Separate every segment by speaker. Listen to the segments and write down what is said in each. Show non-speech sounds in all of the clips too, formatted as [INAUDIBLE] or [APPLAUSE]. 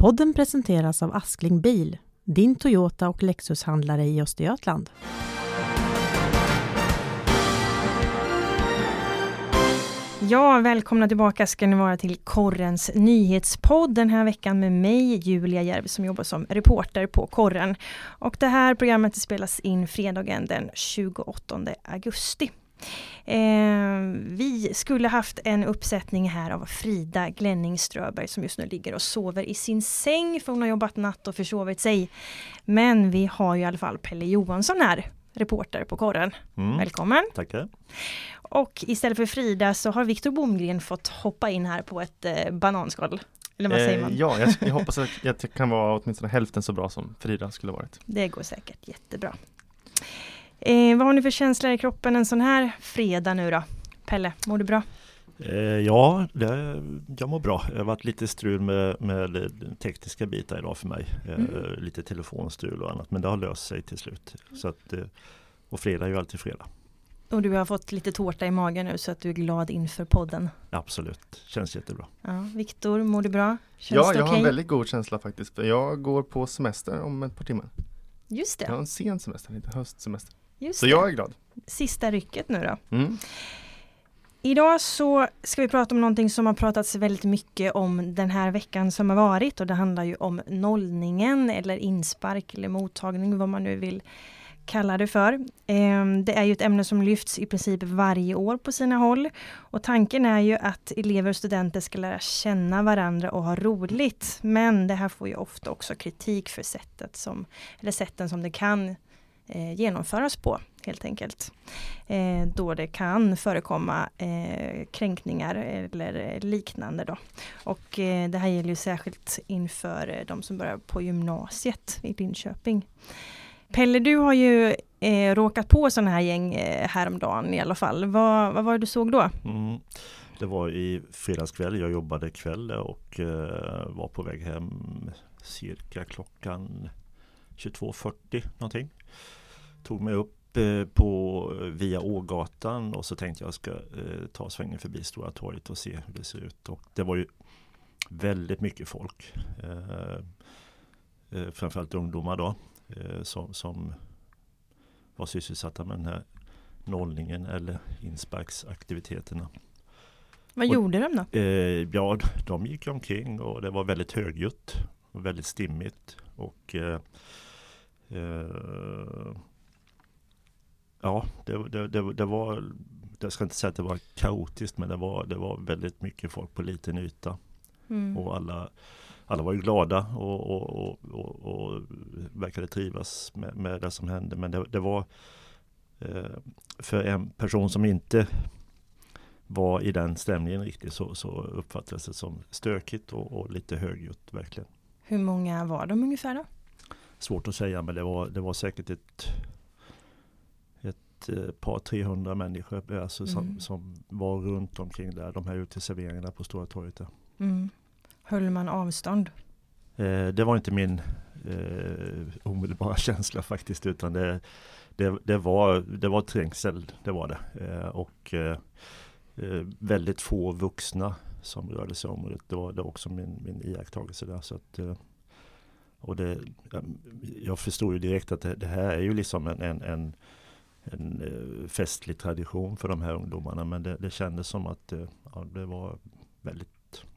Speaker 1: Podden presenteras av Askling Bil, din Toyota och Lexus-handlare i Östergötland.
Speaker 2: Ja, välkomna tillbaka ska ni vara till Korrens nyhetspodd den här veckan med mig, Julia Järv, som jobbar som reporter på Korren. Och det här programmet spelas in fredagen den 28 augusti. Eh, vi skulle haft en uppsättning här av Frida Glenning Ströberg som just nu ligger och sover i sin säng för hon har jobbat natt och försovit sig. Men vi har ju i alla fall Pelle Johansson här, reporter på Korren.
Speaker 3: Mm.
Speaker 2: Välkommen!
Speaker 3: Tackar.
Speaker 2: Och istället för Frida så har Viktor Bomgren fått hoppa in här på ett eh, bananskal. Eller vad säger man?
Speaker 4: Eh, ja, jag, jag hoppas att jag kan vara åtminstone hälften så bra som Frida skulle varit.
Speaker 2: Det går säkert jättebra. Eh, vad har ni för känslor i kroppen en sån här fredag nu då? Pelle, mår du bra?
Speaker 3: Eh, ja, det, jag mår bra. Det har varit lite strul med, med tekniska bitar idag för mig. Eh,
Speaker 2: Mm.
Speaker 3: Lite telefonstrul och annat men det har löst sig till slut. Så att, eh, och fredag är ju alltid fredag.
Speaker 2: Och du har fått lite tårta i magen nu så att du är glad inför podden.
Speaker 3: Absolut, känns jättebra.
Speaker 2: Ja, Viktor, mår du bra? Känns
Speaker 4: ja,
Speaker 2: det
Speaker 4: jag har
Speaker 2: okej?
Speaker 4: en väldigt god känsla faktiskt. För jag går på semester om ett par timmar.
Speaker 2: Just
Speaker 4: Jag har
Speaker 2: det,
Speaker 4: en sen semester, inte höstsemester.
Speaker 2: Just
Speaker 4: Så
Speaker 2: det.
Speaker 4: jag är glad.
Speaker 2: Sista rycket nu då.
Speaker 4: Mm.
Speaker 2: Idag så ska vi prata om någonting som har pratats väldigt mycket om den här veckan som har varit och det handlar ju om nollningen eller inspark eller mottagning vad man nu vill kalla det för. Ehm, Det är ju ett ämne som lyfts i princip varje år på sina håll och tanken är ju att elever och studenter ska lära känna varandra och ha roligt. Men det här får ju ofta också kritik för sättet som, eller sätten som det kan eh, genomföras på helt enkelt. Eh, då det kan förekomma eh, kränkningar eller liknande. Då. Och eh, det här gäller ju särskilt inför eh, de som börjar på gymnasiet i Linköping. Pelle, du har ju eh, råkat på sådana här gäng eh, häromdagen i alla fall. Vad, vad var det du såg då?
Speaker 3: Mm. Det var i fredagskväll, jag jobbade kväll och eh, var på väg hem cirka klockan 22.40 någonting. Tog mig upp eh, på via Ågatan och så tänkte jag ska eh, ta svängen förbi Stora torget och se hur det ser ut. Och det var ju väldigt mycket folk. Eh, eh, framförallt ungdomar då som, som var sysselsatta med den här nollningen eller insparksaktiviteterna.
Speaker 2: Vad
Speaker 3: Och-
Speaker 2: gjorde de då?
Speaker 3: Eh, ja, de gick omkring och det var väldigt högljutt och väldigt stimmigt. Och eh, eh, Ja, det, det, det, det var Jag ska inte säga att det var kaotiskt men det var, det var väldigt mycket folk på liten yta.
Speaker 2: Mm.
Speaker 3: Och alla, alla var ju glada och, och, och, och, och verkade trivas med, med det som hände. Men det, det var eh, för en person som inte var i den stämningen riktigt så, så uppfattades det som stökigt och, och lite högljutt verkligen.
Speaker 2: Hur många var de ungefär då?
Speaker 3: Svårt att säga men det var, det var säkert ett, ett eh, par 300 människor alltså, som,
Speaker 2: Mm.
Speaker 3: som var runt omkring där, de här uteserveringarna på Stora torget. Där.
Speaker 2: Mm. Höll man avstånd?
Speaker 3: Eh, det var inte min eh, omedelbara [LAUGHS] känsla faktiskt utan det, det, det, var, det var trängsel, det var det. Eh, och eh, eh, väldigt få vuxna som rörde sig i området. Det var, det var också min, min iakttagelse där. Så att, eh, och det, jag förstod ju direkt att det, det här är ju liksom en, en, en, en eh, festlig tradition för de här ungdomarna men det, det kändes som att eh, ja, det var väldigt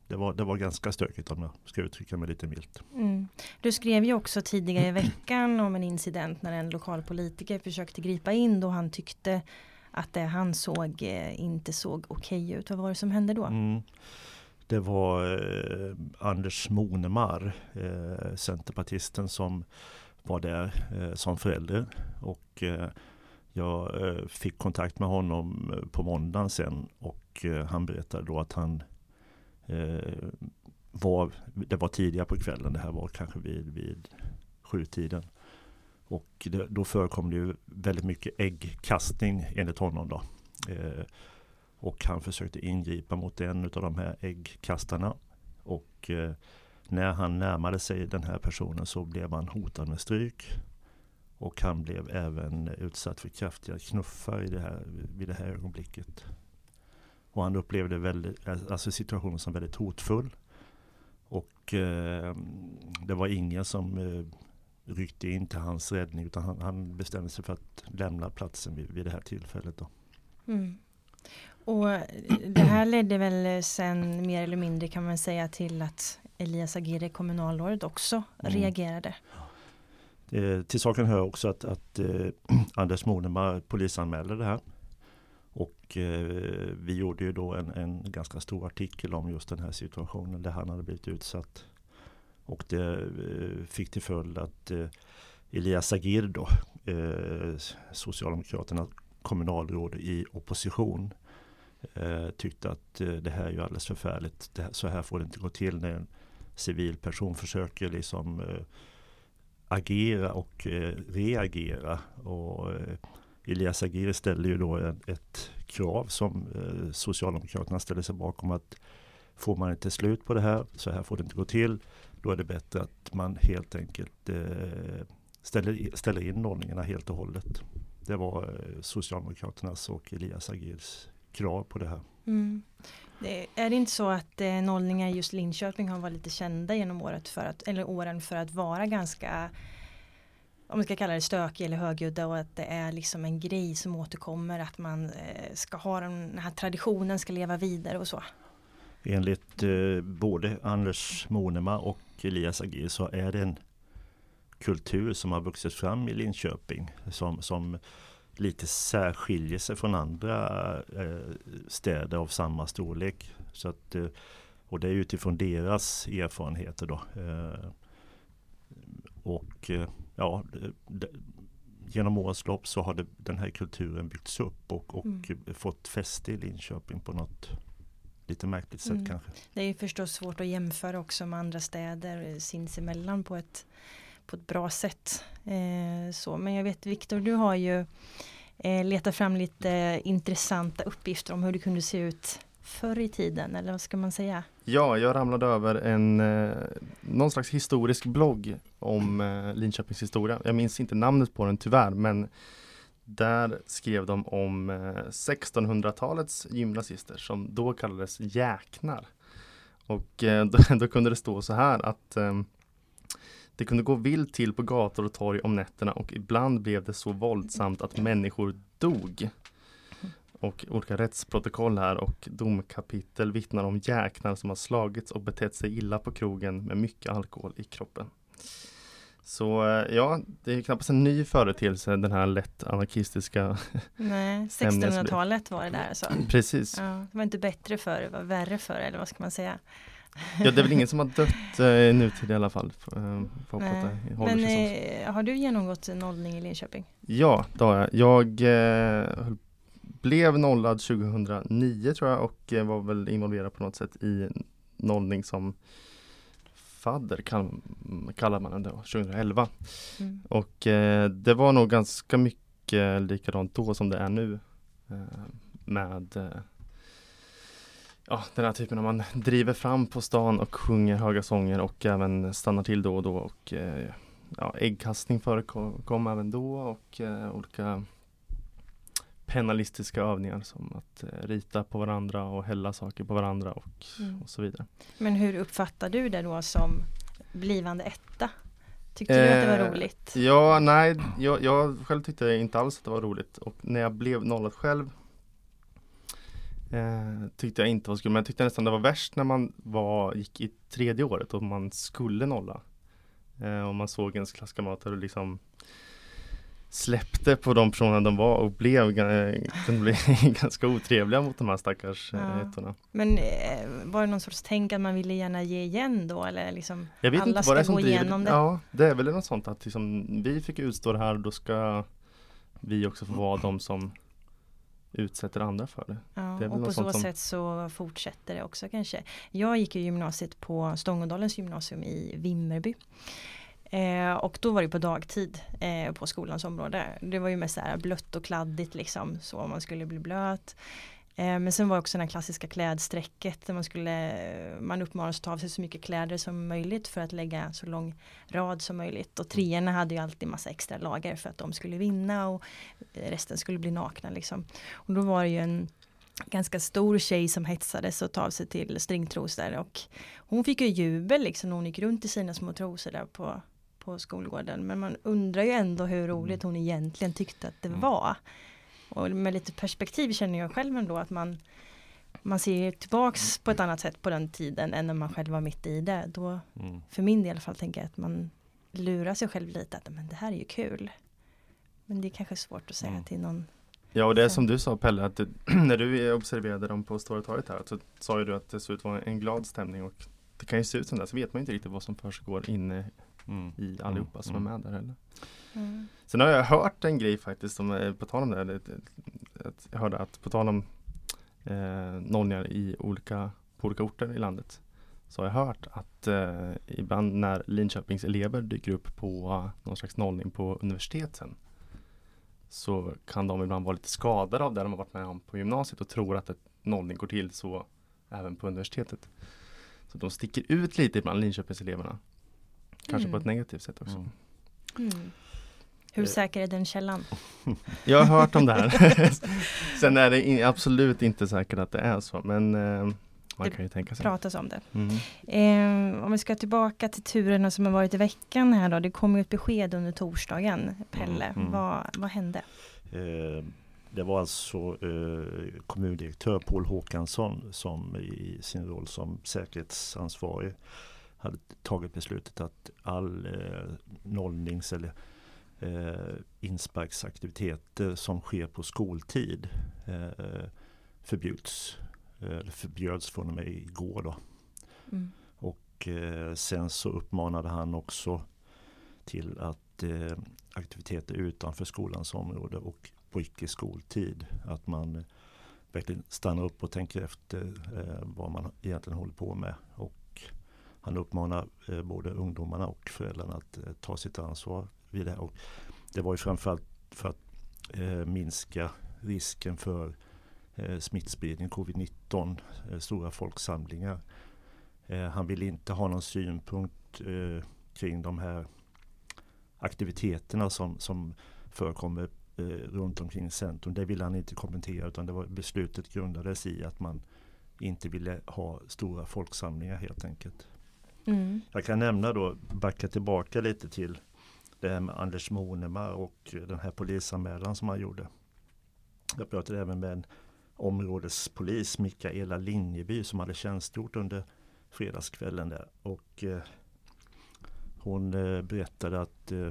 Speaker 3: det var, det var ganska stökigt om jag ska uttrycka mig lite milt.
Speaker 2: Mm. Du skrev ju också tidigare i veckan om en incident när en lokal politiker försökte gripa in då han tyckte att det han såg eh, inte såg okej ut. Vad var det som hände då?
Speaker 3: Mm. Det var eh, Anders Monemar, eh, centerpartisten som var där eh, som förälder. Och eh, jag eh, fick kontakt med honom eh, på måndagen sen och eh, han berättade då att han eh, var, det var tidigare på kvällen, det här var kanske vid, vid sjutiden. Och det, då förekom det ju väldigt mycket äggkastning enligt honom då. Eh, och han försökte ingripa mot en av de här äggkastarna. Och eh, när han närmade sig den här personen så blev han hotad med stryk. Och han blev även utsatt för kraftiga knuffar i det här, vid det här ögonblicket. Och han upplevde väldigt, alltså situationen som väldigt hotfull. Och eh, det var ingen som eh, ryckte in till hans räddning utan han, han bestämde sig för att lämna platsen vid, vid det här tillfället. Då.
Speaker 2: Mm. Och det här ledde väl sen mer eller mindre kan man säga till att Elias Aguirre, kommunalrådet, också mm. reagerade.
Speaker 3: Eh, till saken hör också att, att eh, [CLEARS THROAT] Anders Monemar polisanmälde det här. Och eh, vi gjorde ju då en, en ganska stor artikel om just den här situationen där han hade blivit utsatt. Och det eh, fick till följd att eh, Elias Agir då, eh, Socialdemokraterna kommunalråd i opposition, eh, tyckte att eh, det här är ju alldeles förfärligt. Det, så här får det inte gå till när en civilperson försöker liksom eh, agera och eh, reagera. Och Elias Aguirre ställde ju då ett krav som eh, Socialdemokraterna ställer sig bakom att får man inte slut på det här, så här får det inte gå till, då är det bättre att man helt enkelt eh, ställer, ställer in ordningarna helt och hållet. Det var eh, Socialdemokraternas och Elias Agirs krav på det här. Mm.
Speaker 2: Det, är det inte så att eh, nollningar i just Linköping har varit lite kända genom året för att, eller åren för att vara ganska om man ska kalla det stökig eller högljudda och att det är liksom en grej som återkommer att man eh, ska ha den här traditionen ska leva vidare och så.
Speaker 3: Enligt eh, både Anders Monema och Elias Agir så är det en kultur som har vuxit fram i Linköping som, som lite särskiljer sig från andra eh, städer av samma storlek. Så att, eh, och det är utifrån deras erfarenheter då. Eh, och eh, ja, det, genom årens lopp så har det, den här kulturen byggts upp och, och mm. fått fäste i Linköping på något lite märkligt sätt mm. kanske.
Speaker 2: Det är förstås svårt att jämföra också med andra städer sinsemellan på ett, på ett bra sätt. Eh, så. Men jag vet Viktor, du har ju eh, letat fram lite intressanta uppgifter om hur det kunde se ut förr i tiden, eller vad ska man säga?
Speaker 4: Ja, jag ramlade över en eh, någon slags historisk blogg om eh, Linköpings historia. Jag minns inte namnet på den tyvärr, men där skrev de om eh, 1600-talets gymnasister som då kallades jäknar. Och eh, [LAUGHS] då, då, kunde det stå så här att eh, det kunde gå vilt till på gator och torg om nätterna och ibland blev det så våldsamt att människor dog och olika rättsprotokoll här och domkapitel vittnar om jäknar som har slagits och betett sig illa på krogen med mycket alkohol i kroppen. Så eh, ja, det är knappast en ny företeelse den här lätt anarkistiska [LAUGHS]
Speaker 2: Nej, 1600-talet var det där alltså.
Speaker 4: Precis.
Speaker 2: Ja, det var inte bättre för det var värre för eller vad ska man säga?
Speaker 4: Ja, det är väl ingen som har dött eh, nutid i alla fall. Eh.
Speaker 2: Men eh, har du genomgått nollning i Linköping?
Speaker 4: Ja, det har jag. Jag eh, blev nollad 2009 tror jag och eh, var väl involverad på något sätt i nollning som fadder kallar man det då, 2011. Mm. Och eh, det var nog ganska mycket likadant då som det är nu. Eh, med eh, ja, den här typen av man driver fram på stan och sjunger höga sånger och även stannar till då och då och eh, ja, äggkastning förekom även då och eh, olika penalistiska övningar som att eh, rita på varandra och hälla saker på varandra och, mm. och så vidare.
Speaker 2: Men hur uppfattar du det då som blivande etta? Tyckte eh, du att det var eh, roligt?
Speaker 4: Ja, nej, jag, jag själv tyckte inte alls att det var roligt och när jag blev nollad själv eh, tyckte jag inte var skuld, men jag tyckte nästan det var värst när man var, gick i tredje året och man skulle nolla. Eh, och man såg ens klasskamrater och liksom släppte på de personerna de var och blev, kunde bli [LAUGHS] ganska otrevliga mot de här stackars eh, ja. ettorna.
Speaker 2: Men eh, var det någon sorts tänk att man ville gärna ge igen då eller liksom
Speaker 4: Jag vet alla inte vad det är som driver, det? Ja, det är väl något sånt att liksom, vi fick utstå det här och då ska vi också få vara de som utsätter andra för det.
Speaker 2: Ja, och på så som... sätt så fortsätter det också kanske. Jag gick i gymnasiet på Stångådalens gymnasium i Vimmerby. Eh, och då var det på dagtid eh, på skolans område. Det var ju mest så här blött och kladdigt liksom så man skulle bli blöt. Eh, men sen var också det klassiska klädsträcket där man skulle man uppmanades att ta av sig så mycket kläder som möjligt för att lägga så lång rad som möjligt. Och treorna hade ju alltid massa extra lager för att de skulle vinna och resten skulle bli nakna liksom. Och då var det ju en ganska stor tjej som hetsades och tar sig till stringtrosor och hon fick ju jubel liksom när hon gick runt i sina små trosor där på, på skolgården. Men man undrar ju ändå hur roligt hon egentligen tyckte att det
Speaker 3: Mm.
Speaker 2: var. Och med lite perspektiv känner jag själv ändå att man man ser tillbaks på ett annat sätt på den tiden än när man själv var mitt i det. Då,
Speaker 3: Mm.
Speaker 2: för min del i alla fall, tänker jag att man lurar sig själv lite att men det här är ju kul. Men det är kanske svårt att säga
Speaker 3: Mm.
Speaker 2: till någon.
Speaker 4: Ja och det är som du sa Pelle, att det, [CLEARS THROAT] när du observerade dem på Stora torget här så sa ju du att det såg ut att vara en glad stämning och det kan ju se ut som det, så vet man inte riktigt vad som försiggår inne
Speaker 3: Mm.
Speaker 4: i allihopa som
Speaker 3: Mm.
Speaker 4: är med där heller.
Speaker 2: Mm.
Speaker 4: Sen har jag hört en grej faktiskt, som, är- på tal om det, att jag hörde att på tal om eh, nollningar i olika, på olika orter i landet så har jag hört att eh, ibland när Linköpings elever dyker upp på någon slags nollning på universiteten så kan de ibland vara lite skadade av det de har varit med om på gymnasiet och tror att ett nollning går till så även på universitetet. Så de sticker ut lite ibland Linköpingseleverna. Kanske på
Speaker 2: Mm.
Speaker 4: ett negativt sätt också.
Speaker 3: Mm.
Speaker 2: Mm. Hur
Speaker 3: Eh.
Speaker 2: säker är den källan? [LAUGHS]
Speaker 4: Jag har hört om det här. [LAUGHS] Sen är det in, absolut inte säkert att det är så, men eh, man
Speaker 2: Det
Speaker 4: kan ju tänka sig.
Speaker 2: Pratas om det.
Speaker 4: Mm.
Speaker 2: Eh, om vi ska tillbaka till turerna som har varit i veckan här då. Det kom ju ett besked under torsdagen. Pelle,
Speaker 3: Mm, mm.
Speaker 2: Vad, vad hände?
Speaker 3: Eh, Det var alltså eh, kommundirektör Paul Håkansson som i sin roll som säkerhetsansvarig hade tagit beslutet att all eh, nollnings eller eh, insparksaktiviteter som sker på skoltid eh, förbjuds. Eh, Eller förbjöds från och med igår då.
Speaker 2: Mm.
Speaker 3: Och eh, sen så uppmanade han också till att eh, aktiviteter utanför skolans område och på icke skoltid. Att man verkligen stannar upp och tänker efter eh, vad man egentligen håller på med. Och han uppmanar eh, både ungdomarna och föräldrarna att eh, ta sitt ansvar vid det. här. Och det var ju framförallt för att eh, minska risken för eh, smittspridning, covid-19, eh, stora folksamlingar. Eh, han vill inte ha någon synpunkt eh, kring de här aktiviteterna som, som förekommer eh, runt omkring centrum. Det ville han inte kommentera utan det var, beslutet grundades i att man inte ville ha stora folksamlingar helt enkelt.
Speaker 2: Mm.
Speaker 3: Jag kan nämna då, backa tillbaka lite till det här med Anders Monemar och den här polisanmälan som han gjorde. Jag pratade även med en områdespolis, Mikaela Linjeby, som hade tjänstgjort under fredagskvällen där. Och eh, hon eh, berättade att eh,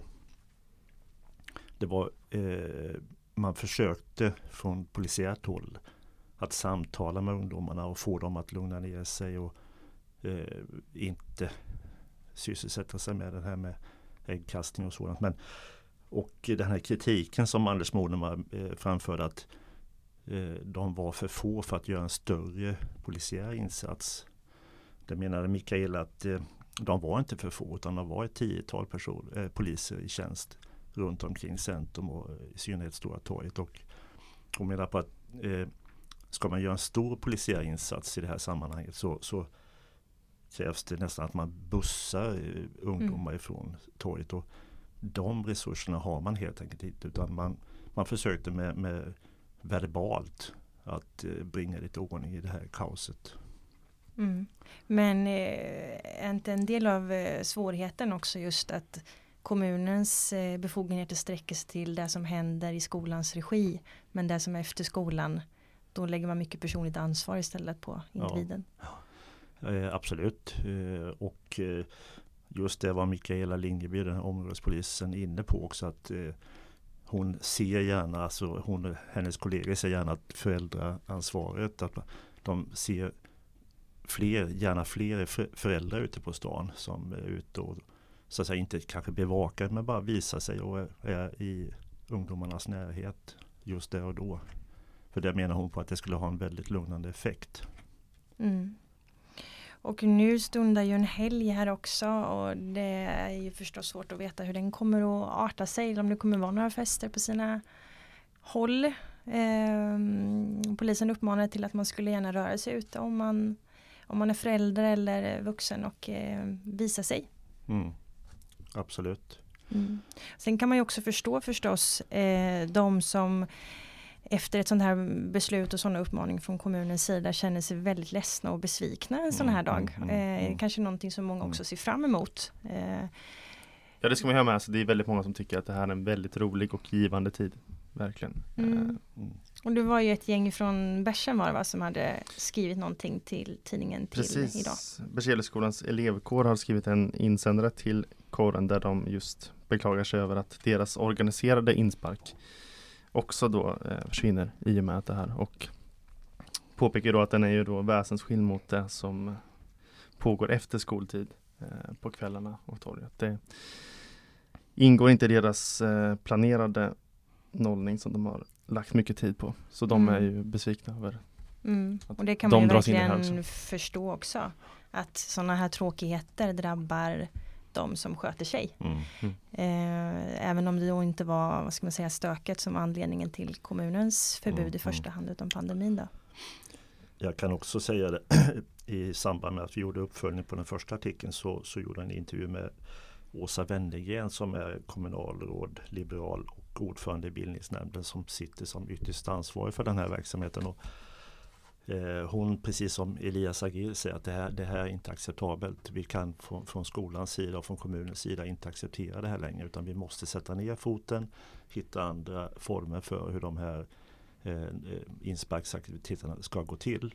Speaker 3: det var, eh, man försökte från polisiärt håll att samtala med ungdomarna och få dem att lugna ner sig och eh, inte sysselsätta sig med det här med äggkastning och sådant. Men, och den här kritiken som Anders Monemar eh, framförde att eh, de var för få för att göra en större polisiär insats. Det menade Mikael att eh, de var inte för få utan de var ett tiotal person, eh, poliser i tjänst runt omkring centrum och eh, i synnerhet Stora torget. Och hon menar på att eh, ska man göra en stor polisiär insats i det här sammanhanget så, så krävs det nästan att man bussar ungdomar ifrån torget. Och de resurserna har man helt enkelt inte utan man, man försökte med, med verbalt att eh, bringa lite ordning i det här kaoset.
Speaker 2: Mm. Men eh, är inte en del av eh, svårigheten också just att kommunens befogenheter sträcker sig till det som händer i skolans regi. Men det som är efter skolan, då lägger man mycket personligt ansvar istället på
Speaker 3: Ja. Eh, absolut. Eh, och eh, just det var Mikaela Lingeby, den här områdespolisen, inne på också. att eh, Hon ser gärna, alltså hon, hennes kollegor ser gärna att föräldraansvaret, att de ser fler, gärna fler föräldrar ute på stan som är ute och så att säga inte kanske bevakar men bara visar sig och är, är i ungdomarnas närhet just där och då. För det menar hon på att det skulle ha en väldigt lugnande effekt.
Speaker 2: Mm. Och nu stundar ju en helg här också och det är ju förstås svårt att veta hur den kommer att arta sig eller om det kommer vara några fester på sina håll. Ehm, polisen uppmanar till att man skulle gärna röra sig ute om man, om man är förälder eller vuxen och eh, visa sig.
Speaker 3: Mm. Absolut.
Speaker 2: Mm. Sen kan man ju också förstå förstås eh, de som efter ett sånt här beslut och sådana uppmaningar från kommunens sida känner sig väldigt ledsna och besvikna en sån här
Speaker 3: Mm,
Speaker 2: dag.
Speaker 3: mm, mm,
Speaker 2: Eh, kanske någonting som många också ser fram emot. Eh,
Speaker 4: Ja det ska man ha med sig. Det är väldigt många som tycker att det här är en väldigt rolig och givande tid. Verkligen.
Speaker 2: Mm.
Speaker 4: Eh,
Speaker 3: Mm.
Speaker 2: och det var ju ett gäng från Bärsen var det va, som hade skrivit någonting till tidningen till idag.
Speaker 4: Precis. Berzelsskolans elevkår har skrivit en insändare till kåren där de just beklagar sig över att deras organiserade inspark också då eh, försvinner i och med det här och påpekar då att den är ju då väsensskild mot det som pågår efter skoltid eh, på kvällarna och torget. Det ingår inte i deras eh, planerade nollning som de har lagt mycket tid på. Så de
Speaker 2: Mm.
Speaker 4: är ju besvikna över
Speaker 2: Mm. Och det kan
Speaker 4: de
Speaker 2: man ju verkligen förstå också. Att sådana här tråkigheter drabbar de som sköter sig.
Speaker 3: Mm.
Speaker 2: Eh, även om det då inte var, vad ska man säga, stöket som var anledningen till kommunens förbud
Speaker 3: Mm,
Speaker 2: i första hand utan pandemin då.
Speaker 3: Jag kan också säga det [CLEARS THROAT] i samband med att vi gjorde uppföljning på den första artikeln så, så gjorde jag en intervju med Åsa Wennergren som är kommunalråd, liberal och ordförande i bildningsnämnden som sitter som ytterst ansvarig för den här verksamheten. Och, hon, precis som Elias Agir, säger att det här, det här är inte acceptabelt. Vi kan från, från skolans sida och från kommunens sida inte acceptera det här längre utan vi måste sätta ner foten, hitta andra former för hur de här eh, insparksaktiviteterna ska gå till.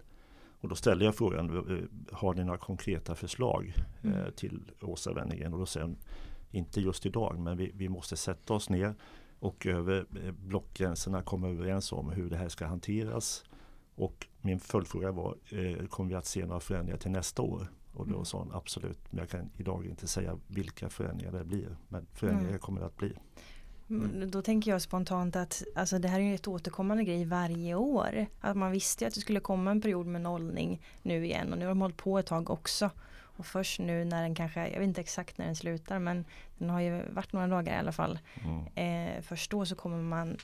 Speaker 3: Och då ställer jag frågan, eh, har ni några konkreta förslag eh,
Speaker 2: Mm.
Speaker 3: till Åsa Wennergren? Och då säger hon, inte just idag, men vi, vi måste sätta oss ner och över eh, blockgränserna komma överens om hur det här ska hanteras. Och min följdfråga var, eh, kommer vi att se några förändringar till nästa år? Och då
Speaker 2: Mm.
Speaker 3: sa hon absolut, men jag kan idag inte säga vilka förändringar det blir. Men förändringar
Speaker 2: Mm.
Speaker 3: kommer det att bli.
Speaker 2: Mm. Då tänker jag spontant att alltså, det här är ett återkommande grej varje år. Att man visste att det skulle komma en period med nollning nu igen och nu har de hållit på ett tag också. Och först nu när den kanske, jag vet inte exakt när den slutar men den har ju varit några dagar i alla fall.
Speaker 3: Mm.
Speaker 2: Eh, först då så kommer man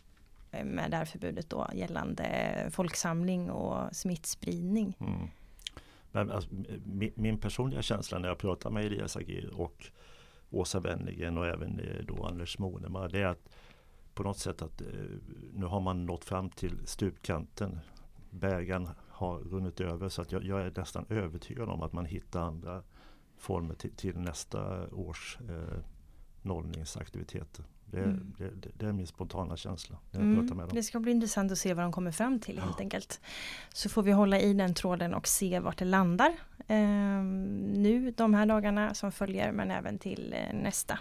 Speaker 2: Eh, med det här förbudet då gällande folksamling och smittspridning.
Speaker 3: Mm. Men alltså, min, min personliga känsla när jag pratar med Elias Agir och Åsa Wennergren och även eh, då Anders Monemar det är att på något sätt att eh, nu har man nått fram till stupkanten. Bägaren har runnit över så att jag, jag är nästan övertygad om att man hittar andra former till, till nästa års eh, nollningsaktiviteter. Det,
Speaker 2: Mm.
Speaker 3: det, det, det är min spontana känsla när jag
Speaker 2: Mm,
Speaker 3: pratar med dem.
Speaker 2: det ska bli intressant att se vad de kommer fram till helt
Speaker 3: Ja.
Speaker 2: enkelt. Så får vi hålla i den tråden och se vart det landar. Ehm, nu de här dagarna som följer men även till eh, nästa,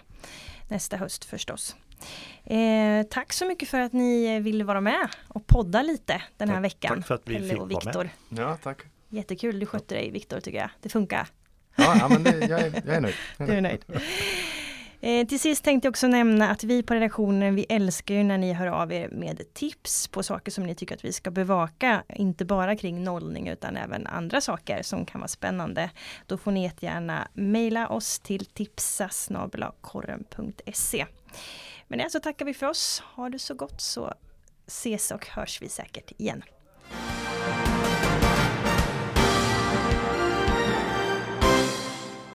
Speaker 2: nästa höst förstås. Eh, tack så mycket för att ni eh, ville vara med och podda lite den här
Speaker 3: Tack-
Speaker 2: veckan.
Speaker 3: tack för att vi
Speaker 2: Pelle
Speaker 3: fick
Speaker 2: och
Speaker 3: vara med.
Speaker 2: Viktor.
Speaker 4: Ja, tack.
Speaker 2: Jättekul, du skötte dig Viktor tycker jag. Det funkar.
Speaker 4: Ja, ja men det, jag, är, jag är nöjd. Jag [LAUGHS]
Speaker 2: Du är nöjd. Eh, till sist tänkte jag också nämna att vi på redaktionen, vi älskar ju när ni hör av er med tips på saker som ni tycker att vi ska bevaka. Inte bara kring nollning utan även andra saker som kan vara spännande. Då får ni jättegärna mejla oss till tipsasnabelakorren.se. Men det så tackar vi för oss. Ha det så gott så ses och hörs vi säkert igen.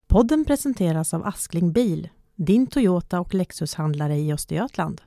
Speaker 1: Podden presenteras av Askling Bil, din Toyota och Lexus-handlare i Östergötland.